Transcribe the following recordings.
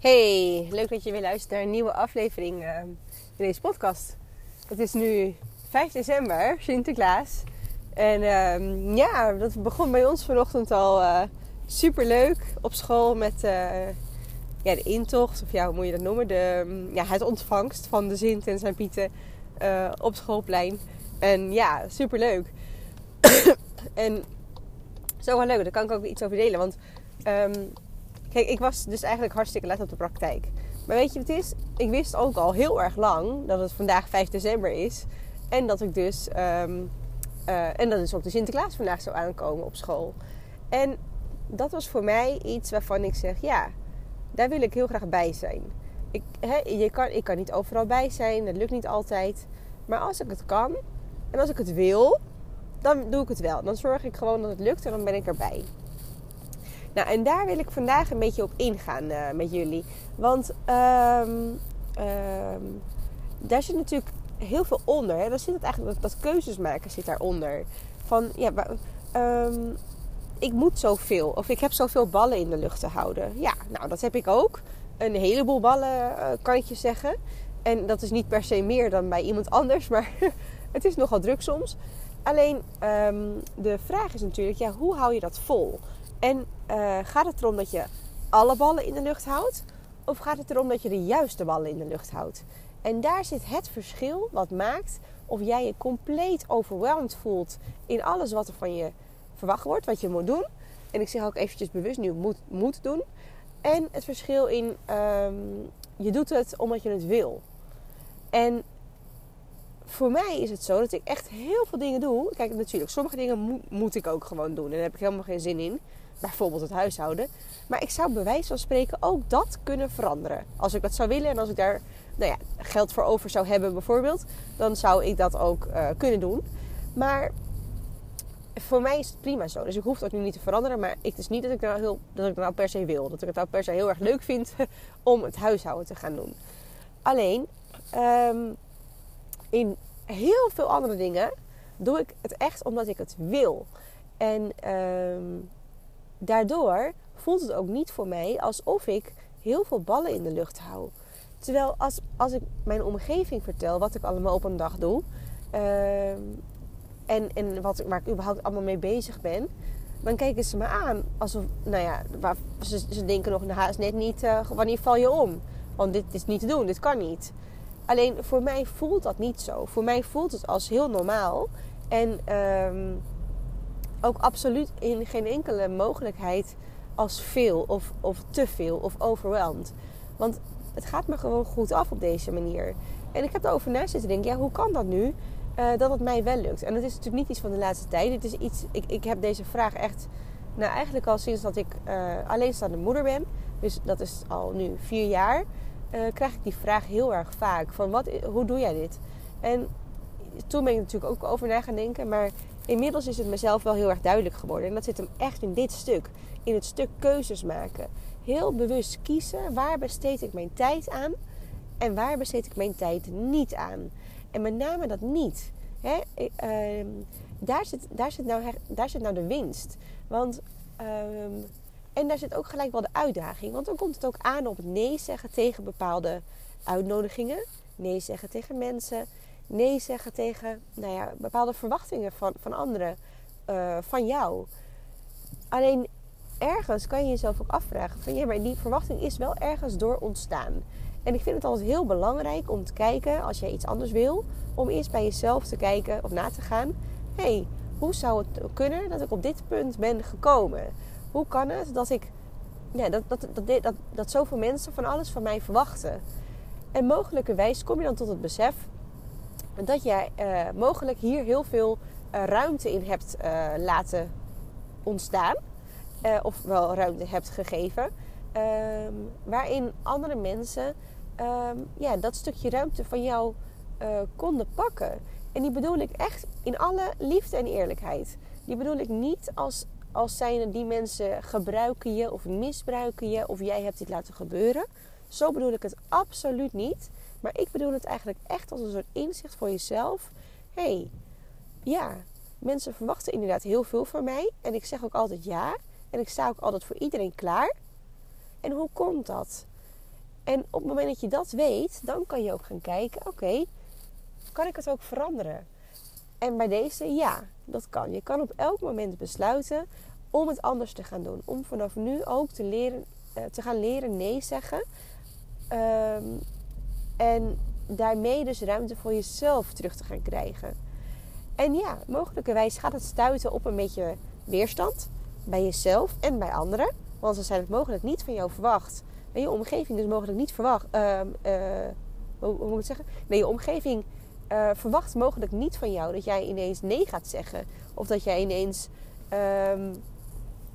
Hey, leuk dat je weer luistert naar een nieuwe aflevering uh, in deze podcast. Het is nu 5 december, Sinterklaas. En uh, ja, dat begon bij ons vanochtend al uh, super leuk op school met uh, ja, de intocht, of ja, hoe moet je dat noemen? De, ja, het ontvangst van de Sint en zijn Pieten uh, op schoolplein. En ja, super leuk. en zo wel leuk, daar kan ik ook iets over delen. Want um, Kijk, ik was dus eigenlijk hartstikke laat op de praktijk. Maar weet je wat het is? Ik wist ook al heel erg lang dat het vandaag 5 december is. En dat ik dus. Um, en dat dus ook de Sinterklaas vandaag zou aankomen op school. En dat was voor mij iets waarvan ik zeg: ja, daar wil ik heel graag bij zijn. Ik, je kan, ik kan niet overal bij zijn, dat lukt niet altijd. Maar als ik het kan en als ik het wil, dan doe ik het wel. Dan zorg ik gewoon dat het lukt en dan ben ik erbij. Nou, en daar wil ik vandaag een beetje op ingaan uh, met jullie. Want um, um, daar zit natuurlijk heel veel onder. Hè? Daar zit het eigenlijk, dat, keuzes maken zit daaronder. Van, ja, um, ik moet zoveel. Of ik heb zoveel ballen in de lucht te houden. Ja, nou, dat heb ik ook. Een heleboel ballen, uh, kan ik je zeggen. En dat is niet per se meer dan bij iemand anders. Maar het is nogal druk soms. Alleen, de vraag is natuurlijk, ja, hoe hou je dat vol? En uh, gaat het erom dat je alle ballen in de lucht houdt? Of gaat het erom dat je de juiste ballen in de lucht houdt? En daar zit het verschil wat maakt of jij je compleet overweldigd voelt in alles wat er van je verwacht wordt, wat je moet doen. En ik zeg ook eventjes bewust nu moet, moet doen. En het verschil in um, je doet het omdat je het wil. En voor mij is het zo dat ik echt heel veel dingen doe. Kijk, natuurlijk, sommige dingen mo moet ik ook gewoon doen. En daar heb ik helemaal geen zin in bijvoorbeeld het huishouden. Maar ik zou bij wijze van spreken ook dat kunnen veranderen. Als ik dat zou willen en als ik daar nou ja, geld voor over zou hebben bijvoorbeeld, dan zou ik dat ook uh, kunnen doen. Maar voor mij is het prima zo. Dus ik hoef dat nu niet te veranderen. Maar het is niet dat ik, nou heel, dat ik nou per se wil. Dat ik het nou per se heel erg leuk vind om het huishouden te gaan doen. Alleen, um, in heel veel andere dingen doe ik het echt omdat ik het wil. En um, daardoor voelt het ook niet voor mij alsof ik heel veel ballen in de lucht hou. Terwijl als, als ik mijn omgeving vertel wat ik allemaal op een dag doe. Uh, en, en wat, waar ik überhaupt allemaal mee bezig ben. Dan kijken ze me aan alsof, nou ja, ze, ze denken nog, nou, is net niet, uh, wanneer val je om? Want dit is niet te doen, dit kan niet. Alleen voor mij voelt dat niet zo. Voor mij voelt het als heel normaal. En uh, ook absoluut in geen enkele mogelijkheid als veel of, of te veel of overweldigd. Want het gaat me gewoon goed af op deze manier. En ik heb erover na zitten denken, ja, hoe kan dat nu? Uh, dat het mij wel lukt. En dat is natuurlijk niet iets van de laatste tijd. Het is iets, ik, ik heb deze vraag echt, nou eigenlijk al sinds dat ik uh, alleenstaande moeder ben. Dus dat is al nu vier jaar. Uh, krijg ik die vraag heel erg vaak. Van wat, hoe doe jij dit? En toen ben ik natuurlijk ook over na gaan denken. Maar inmiddels is het mezelf wel heel erg duidelijk geworden. En dat zit hem echt in dit stuk. In het stuk keuzes maken. Heel bewust kiezen waar besteed ik mijn tijd aan en waar besteed ik mijn tijd niet aan. En met name dat niet. Hè? Uh, daar, zit, daar, zit nou, daar zit nou de winst. Want, uh, en daar zit ook gelijk wel de uitdaging. Want dan komt het ook aan op nee zeggen tegen bepaalde uitnodigingen. Nee zeggen tegen mensen nee zeggen tegen nou ja, bepaalde verwachtingen van, van anderen, uh, van jou. Alleen ergens kan je jezelf ook afvragen van ja, maar die verwachting is wel ergens door ontstaan. En ik vind het altijd heel belangrijk om te kijken, als jij iets anders wil, om eerst bij jezelf te kijken of na te gaan. Hé, hey, hoe zou het kunnen dat ik op dit punt ben gekomen? Hoe kan het dat ik ja, dat, dat, dat, dat, dat zoveel mensen van alles van mij verwachten? En mogelijkerwijs kom je dan tot het besef dat jij uh, mogelijk hier heel veel uh, ruimte in hebt uh, laten ontstaan. of wel ruimte hebt gegeven. Ehm, waarin andere mensen um, ja, dat stukje ruimte van jou konden pakken. En die bedoel ik echt in alle liefde en eerlijkheid. Die bedoel ik niet als, als zijnde die mensen gebruiken je of misbruiken je of jij hebt dit laten gebeuren. Zo bedoel ik het absoluut niet. Maar ik bedoel het eigenlijk echt als een soort inzicht voor jezelf. Hé, hey, ja, mensen verwachten inderdaad heel veel van mij. En ik zeg ook altijd ja. En ik sta ook altijd voor iedereen klaar. En hoe komt dat? En op het moment dat je dat weet, dan kan je ook gaan kijken: oké, kan ik het ook veranderen? En bij deze, ja, dat kan. Je kan op elk moment besluiten om het anders te gaan doen. Om vanaf nu ook te, leren, uh, te gaan leren nee zeggen. Um, en daarmee dus ruimte voor jezelf terug te gaan krijgen. En ja, mogelijkerwijs gaat het stuiten op een beetje weerstand bij jezelf en bij anderen. Want ze zijn het mogelijk niet van jou verwacht. En je omgeving dus mogelijk niet verwacht. Uh, uh, hoe, moet ik zeggen? Nee, je omgeving uh, verwacht mogelijk niet van jou dat jij ineens nee gaat zeggen. Of dat jij ineens um,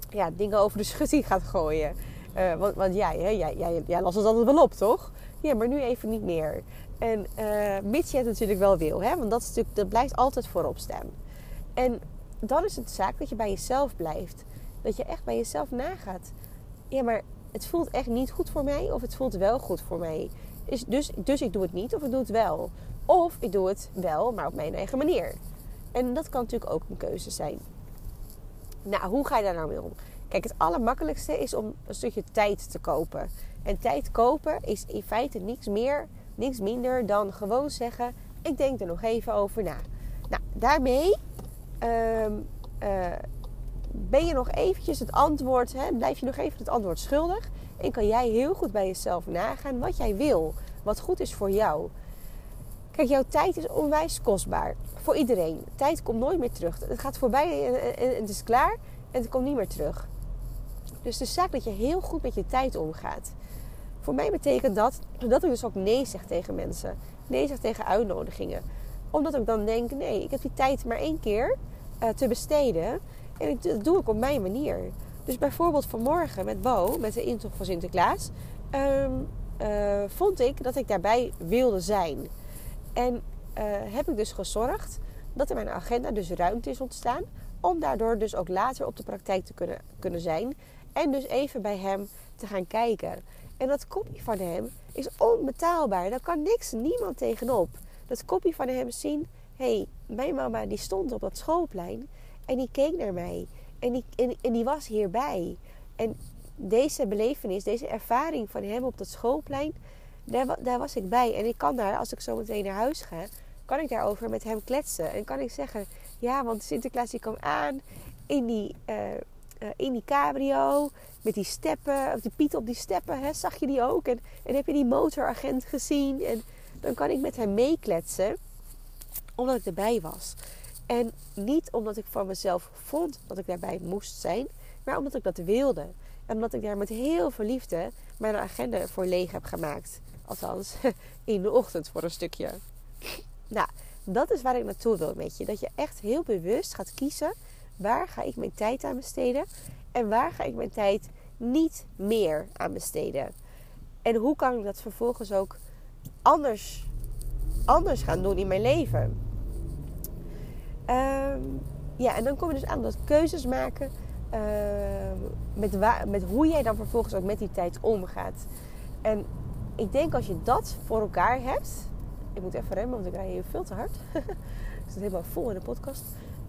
ja, dingen over de schutting gaat gooien. Uh, want, want jij, hè, jij, jij, jij las het altijd wel op, toch? Ja, maar nu even niet meer. En uh, mits je het natuurlijk wel wil, hè? want dat, is natuurlijk, dat blijft altijd voorop staan. En dan is het zaak dat je bij jezelf blijft. Dat je echt bij jezelf nagaat. Ja, maar het voelt echt niet goed voor mij of het voelt wel goed voor mij. Dus, dus, dus ik doe het niet of ik doe het wel. Of ik doe het wel, maar op mijn eigen manier. En dat kan natuurlijk ook een keuze zijn. Nou, hoe ga je daar nou mee om? Kijk, het allermakkelijkste is om een stukje tijd te kopen. En tijd kopen is in feite niks meer, niks minder dan gewoon zeggen: ik denk er nog even over na. Nou, daarmee um, uh, ben je nog eventjes het antwoord, hè, blijf je nog even het antwoord schuldig. En kan jij heel goed bij jezelf nagaan wat jij wil, wat goed is voor jou. Kijk, jouw tijd is onwijs kostbaar. Voor iedereen. Tijd komt nooit meer terug. Het gaat voorbij en het is klaar en het komt niet meer terug. Dus de zaak dat je heel goed met je tijd omgaat. Voor mij betekent dat dat ik dus ook nee zeg tegen mensen. Nee zeg tegen uitnodigingen. Omdat ik dan denk, nee, ik heb die tijd maar één keer uh, te besteden. En dat doe ik op mijn manier. Dus bijvoorbeeld vanmorgen met Bo, met de intocht van Sinterklaas... Um, uh, vond ik dat ik daarbij wilde zijn. En uh, heb ik dus gezorgd dat in mijn agenda dus ruimte is ontstaan... om daardoor dus ook later op de praktijk te kunnen, kunnen zijn... en dus even bij hem te gaan kijken... En dat kopje van hem is onbetaalbaar. Daar kan niks, niemand tegenop. Dat kopje van hem zien. Hé, hey, mijn mama die stond op dat schoolplein. En die keek naar mij. En die, en, die was hierbij. En deze belevenis, deze ervaring van hem op dat schoolplein. Daar, daar was ik bij. En ik kan daar, als ik zo meteen naar huis ga. Kan ik daarover met hem kletsen. En kan ik zeggen. Ja, want Sinterklaas die kwam aan. In die... Uh, in die cabrio met die steppen, of die Piet op die steppen, hè, zag je die ook? En, en heb je die motoragent gezien? En dan kan ik met hem meekletsen, omdat ik erbij was. En niet omdat ik van mezelf vond dat ik daarbij moest zijn, maar omdat ik dat wilde. En omdat ik daar met heel veel liefde mijn agenda voor leeg heb gemaakt. Althans, in de ochtend voor een stukje. Nou, dat is waar ik naartoe wil met je. Dat je echt heel bewust gaat kiezen waar ga ik mijn tijd aan besteden en waar ga ik mijn tijd niet meer aan besteden. En hoe kan ik dat vervolgens ook anders, anders gaan doen in mijn leven? Um, ja, en dan kom je dus aan dat keuzes maken uh, met, waar, met hoe jij dan vervolgens ook met die tijd omgaat. En ik denk als je dat voor elkaar hebt. Ik moet even remmen, want ik rij hier veel te hard. ik zit helemaal vol in de podcast.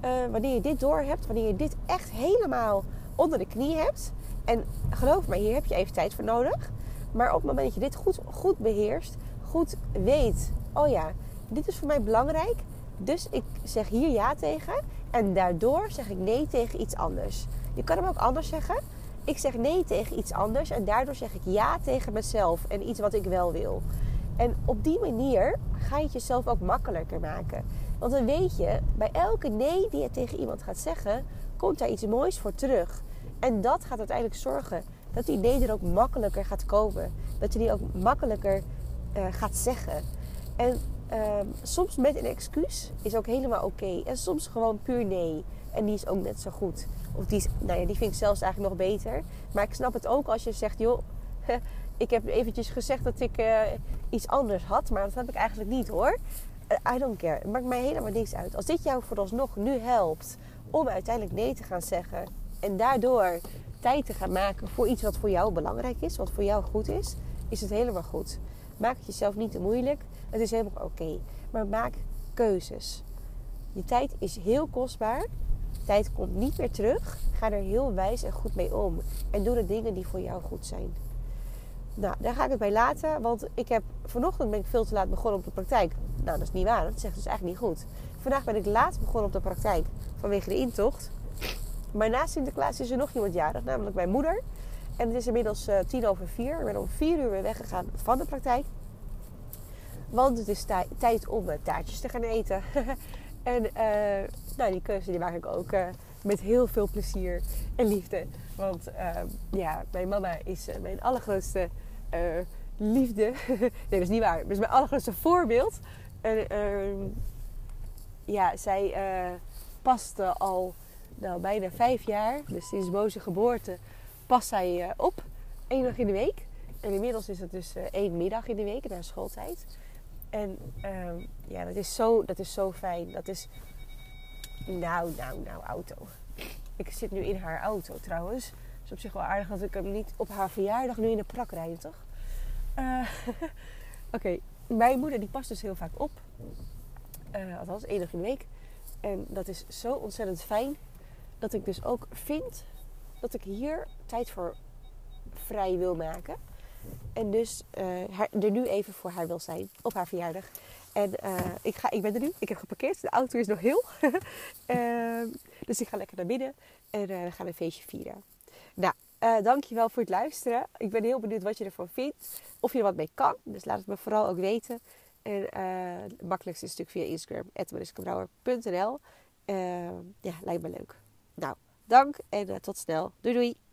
Uh, wanneer je dit door hebt, wanneer je dit echt helemaal onder de knie hebt. En geloof me, hier heb je even tijd voor nodig. Maar op het moment dat je dit goed, goed beheerst, goed weet, oh ja, dit is voor mij belangrijk. Dus ik zeg hier ja tegen. En daardoor zeg ik nee tegen iets anders. Je kan hem ook anders zeggen. Ik zeg nee tegen iets anders. En daardoor zeg ik ja tegen mezelf en iets wat ik wel wil. En op die manier ga je het jezelf ook makkelijker maken. Want dan weet je, bij elke nee die je tegen iemand gaat zeggen, komt daar iets moois voor terug. En dat gaat uiteindelijk zorgen dat die nee er ook makkelijker gaat komen. Dat je die ook makkelijker uh, gaat zeggen. En uh, soms met een excuus is ook helemaal oké. En soms gewoon puur nee. En die is ook net zo goed. Of die, is, nou ja, die vind ik zelfs eigenlijk nog beter. Maar ik snap het ook als je zegt, joh, ik heb eventjes gezegd dat ik uh, iets anders had. Maar dat heb ik eigenlijk niet hoor. Uh, I don't care. Het maakt mij helemaal niks uit. Als dit jou vooralsnog nu helpt om uiteindelijk nee te gaan zeggen en daardoor tijd te gaan maken voor iets wat voor jou belangrijk is, wat voor jou goed is, is het helemaal goed. Maak het jezelf niet te moeilijk. Het is helemaal oké. Maar maak keuzes. Je tijd is heel kostbaar. Tijd komt niet meer terug. Ga er heel wijs en goed mee om. En doe de dingen die voor jou goed zijn. Nou, daar ga ik het bij laten. Want ik heb vanochtend ben ik veel te laat begonnen op de praktijk. Nou, dat is niet waar. Dat zegt dus eigenlijk niet goed. Vandaag ben ik laat begonnen op de praktijk vanwege de intocht. Maar na Sinterklaas is er nog iemand jarig, namelijk mijn moeder. En het is inmiddels uh, tien over vier. Ik ben om vier uur weer weggegaan van de praktijk. Want het is tijd om uh, taartjes te gaan eten. en uh, nou, die keuze die maak ik ook met heel veel plezier en liefde. Want ja, mijn mama is mijn allergrootste liefde. nee, dat is niet waar. Dat is mijn allergrootste voorbeeld. En ehm, ja, zij paste al nou, bijna vijf jaar, dus sinds boze geboorte, past zij uh, op. één dag in de week. En inmiddels is het dus uh, één middag in de week na schooltijd. En uh, ja, dat is, zo, dat is zo fijn. Dat is. Nou, nou, nou, auto. Ik zit nu in haar auto trouwens. Het is op zich wel aardig dat ik hem niet op haar verjaardag nu in de prak rijden, toch? Uh, Oké, mijn moeder die past dus heel vaak op. althans, één dag in de week. En dat is zo ontzettend fijn dat ik dus ook vind dat ik hier tijd voor vrij wil maken. En dus uh, er nu even voor haar wil zijn op haar verjaardag. En ik, ga, ik ben er nu. Ik heb geparkeerd. De auto is nog heel. uh, dus ik ga lekker naar binnen. En we gaan een feestje vieren. Nou, dankjewel voor het luisteren. Ik ben heel benieuwd wat je ervan vindt. Of je er wat mee kan. Dus laat het me vooral ook weten. En het makkelijkste is natuurlijk via Instagram. @mariskebrouwer.nl Ja, lijkt me leuk. Nou, dank en tot snel. Doei doei.